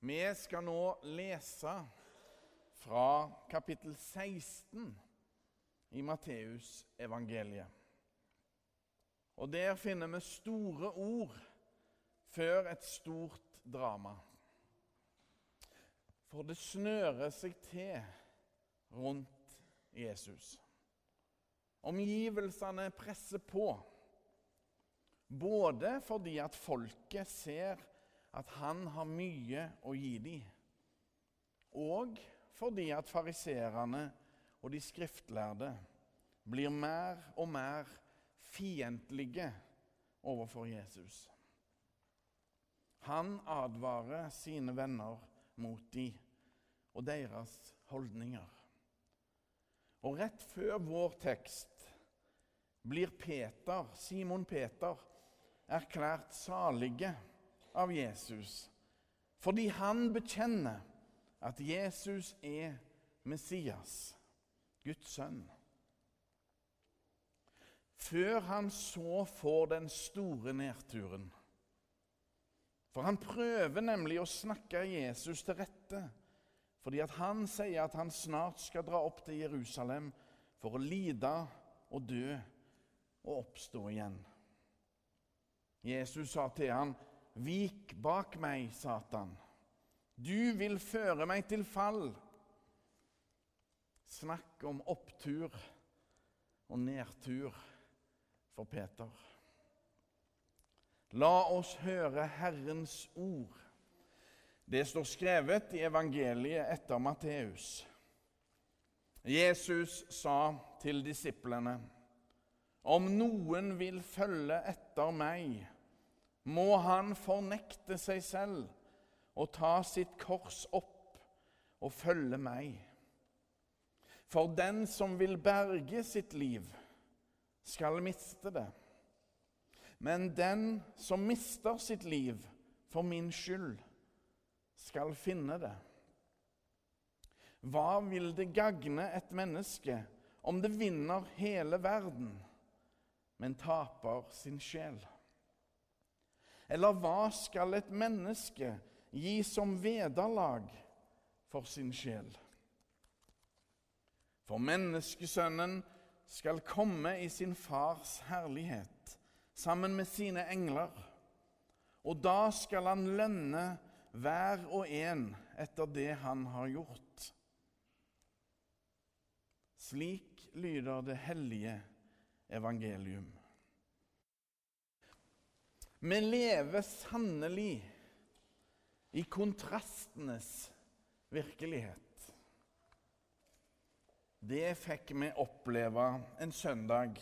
Vi skal nå lese fra kapittel 16 i Matteus evangeliet. Og der finner vi store ord før et stort drama. For det snører seg til rundt Jesus. Omgivelsene presser på, både fordi at folket ser at han har mye å gi dem, og fordi at fariserene og de skriftlærde blir mer og mer fiendtlige overfor Jesus. Han advarer sine venner mot dem og deres holdninger. Og rett før vår tekst blir Peter, Simon Peter erklært salige av Jesus fordi han bekjenner at Jesus er Messias, Guds sønn. Før han så får den store nedturen. For han prøver nemlig å snakke Jesus til rette, fordi at han sier at han snart skal dra opp til Jerusalem for å lide og dø og oppstå igjen. Jesus sa til han, 'Vik bak meg, Satan. Du vil føre meg til fall.' Snakk om opptur og nedtur for Peter. La oss høre Herrens ord. Det står skrevet i evangeliet etter Matteus. Jesus sa til disiplene.: Om noen vil følge etter meg, må han fornekte seg selv og ta sitt kors opp og følge meg. For den som vil berge sitt liv, skal miste det. Men den som mister sitt liv for min skyld, skal finne det. Hva vil det gagne et menneske om det vinner hele verden, men taper sin sjel? Eller hva skal et menneske gi som vederlag for sin sjel? For menneskesønnen skal komme i sin fars herlighet sammen med sine engler. Og da skal han lønne hver og en etter det han har gjort. Slik lyder det hellige evangelium. Vi lever sannelig i kontrastenes virkelighet. Det fikk vi oppleve en søndag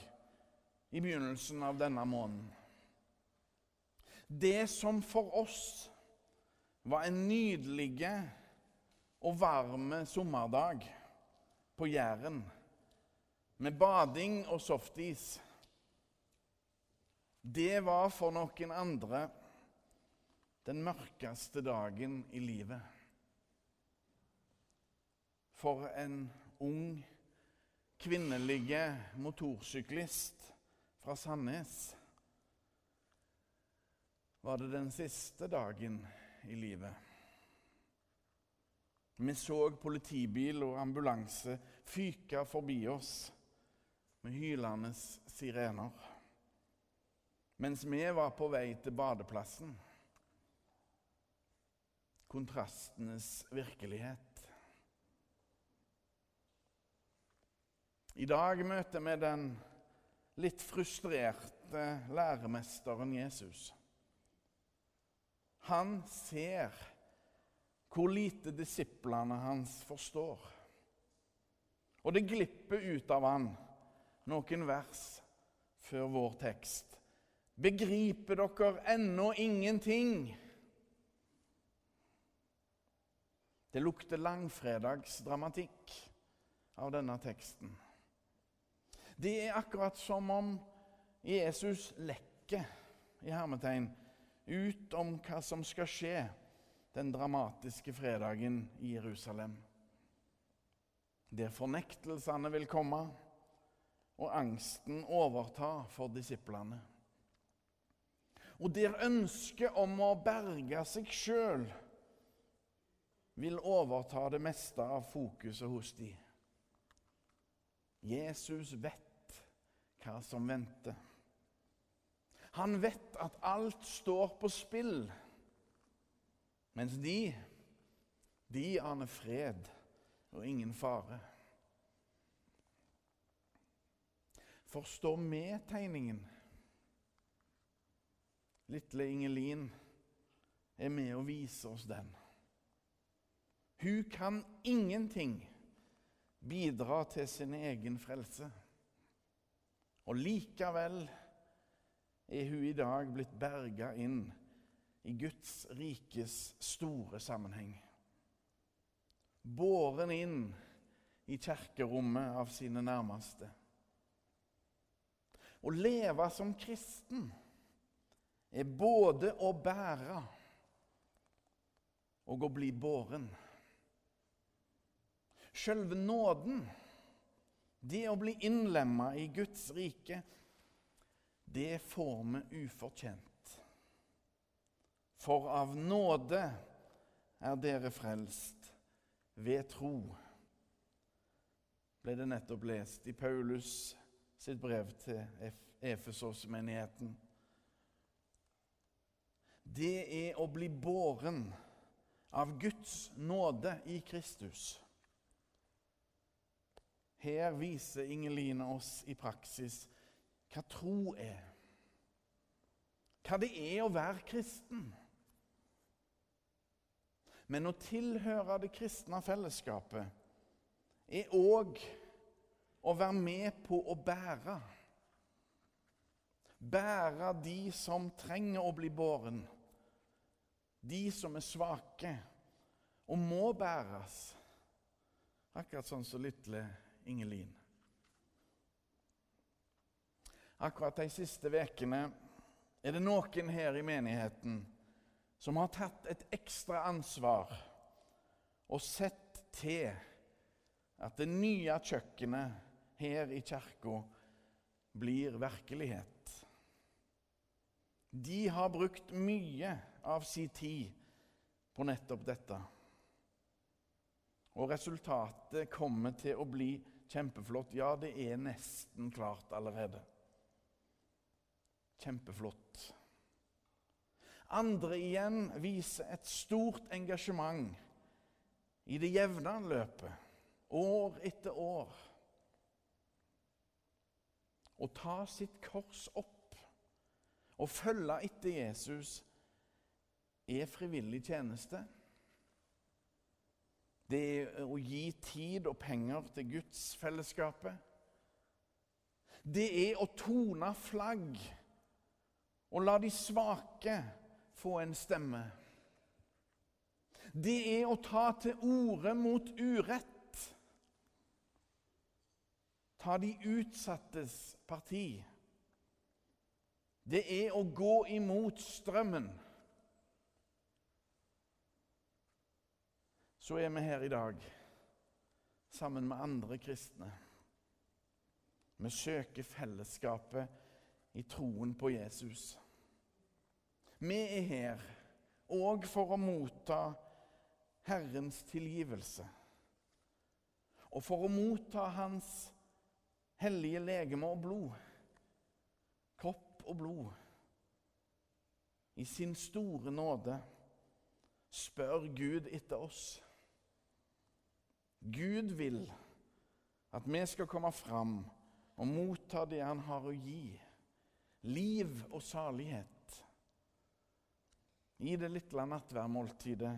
i begynnelsen av denne måneden. Det som for oss var en nydelig og varm sommerdag på Jæren, med bading og softis, det var for noen andre den mørkeste dagen i livet. For en ung, kvinnelige motorsyklist fra Sandnes var det den siste dagen i livet. Vi så politibil og ambulanse fyke forbi oss med hylende sirener. Mens vi var på vei til badeplassen. Kontrastenes virkelighet. I dag møter vi den litt frustrerte læremesteren Jesus. Han ser hvor lite disiplene hans forstår. Og det glipper ut av han noen vers før vår tekst. Begriper dere ennå ingenting? Det lukter langfredagsdramatikk av denne teksten. Det er akkurat som om Jesus lekker i hermetegn ut om hva som skal skje den dramatiske fredagen i Jerusalem. Der fornektelsene vil komme, og angsten overta for disiplene. Og der ønsket om å berge seg sjøl vil overta det meste av fokuset hos de. Jesus vet hva som venter. Han vet at alt står på spill, mens de, de aner fred og ingen fare. Forstår vi tegningen? Lille Ingelin er med og viser oss den. Hun kan ingenting bidra til sin egen frelse. Og likevel er hun i dag blitt berga inn i Guds rikes store sammenheng. Båren inn i kirkerommet av sine nærmeste. Å leve som kristen er både å bære og å bli båren. Sjølve nåden, det å bli innlemma i Guds rike, det får vi ufortjent. For av nåde er dere frelst ved tro, ble det nettopp lest i Paulus sitt brev til Efesos-menigheten. Det er å bli båren av Guds nåde i Kristus. Her viser Ingeline oss i praksis hva tro er. Hva det er å være kristen. Men å tilhøre det kristne fellesskapet er òg å være med på å bære. Bære de som trenger å bli båren. De som er svake og må bæres. Akkurat sånn som lille Ingelin. Akkurat de siste ukene er det noen her i menigheten som har tatt et ekstra ansvar og sett til at det nye kjøkkenet her i kirka blir virkelighet. De har brukt mye av sin tid på nettopp dette. Og resultatet kommer til å bli kjempeflott. Ja, det er nesten klart allerede. Kjempeflott. Andre igjen viser et stort engasjement i det jevne løpet, år etter år. Å ta sitt kors opp og følge etter Jesus er frivillig tjeneste. Det er å gi tid og penger til gudsfellesskapet. Det er å tone flagg og la de svake få en stemme. Det er å ta til orde mot urett. Ta de utsattes parti. Det er å gå imot strømmen. Så er vi her i dag sammen med andre kristne. Vi søker fellesskapet i troen på Jesus. Vi er her òg for å motta Herrens tilgivelse. Og for å motta Hans hellige legeme og blod. Kropp og blod. I sin store nåde spør Gud etter oss. Gud vil at vi skal komme fram og motta det Han har å gi. Liv og salighet. I det lille nattværmåltidet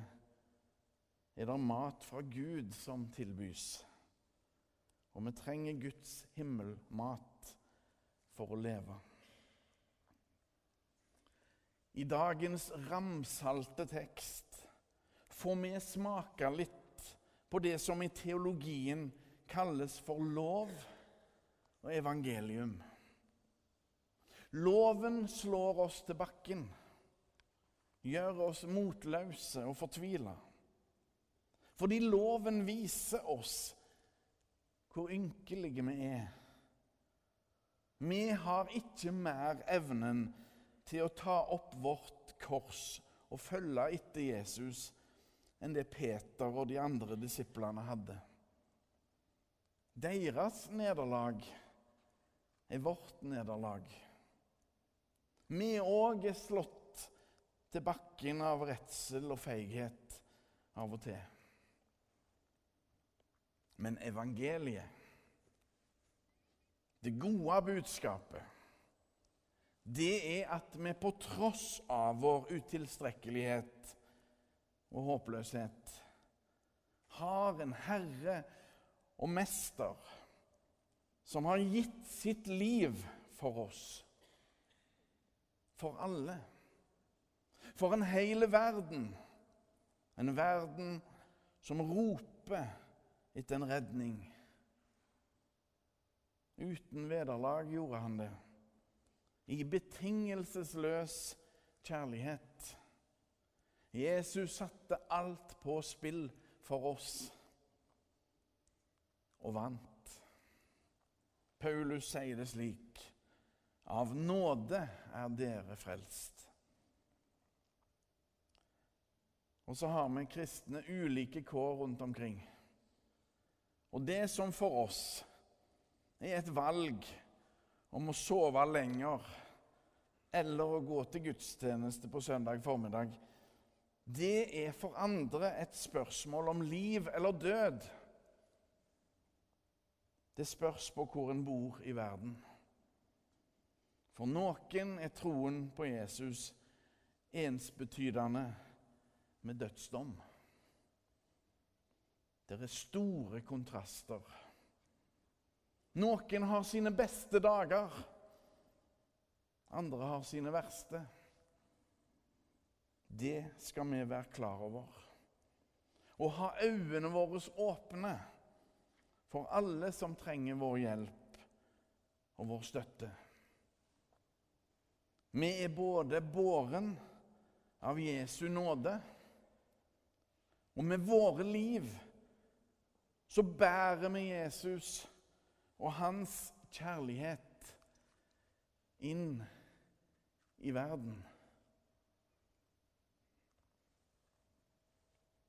er det mat fra Gud som tilbys. Og vi trenger Guds himmelmat for å leve. I dagens ramsalte tekst får vi smake litt på det som i teologien kalles for lov og evangelium. Loven slår oss til bakken gjør oss motløse og fortvila. Fordi loven viser oss hvor ynkelige vi er. Vi har ikke mer evnen til å ta opp vårt kors og følge etter Jesus enn det Peter og de andre disiplene hadde. Deres nederlag er vårt nederlag. Vi òg er slått til bakken av redsel og feighet av og til. Men evangeliet, det gode budskapet, det er at vi på tross av vår utilstrekkelighet og håpløshet har en herre og mester som har gitt sitt liv for oss. For alle. For en hel verden. En verden som roper etter en redning. Uten vederlag gjorde han det. I betingelsesløs kjærlighet. Jesus satte alt på spill for oss og vant. Paulus sier det slik.: Av nåde er dere frelst. Og så har vi kristne ulike kår rundt omkring. Og det som for oss er et valg om å sove lenger eller å gå til gudstjeneste på søndag formiddag, det er for andre et spørsmål om liv eller død. Det spørs på hvor en bor i verden. For noen er troen på Jesus ensbetydende med dødsdom. Det er store kontraster. Noen har sine beste dager. Andre har sine verste. Det skal vi være klar over. Og ha øynene våre åpne for alle som trenger vår hjelp og vår støtte. Vi er både båren av Jesu nåde, og med våre liv så bærer vi Jesus og hans kjærlighet inn i verden.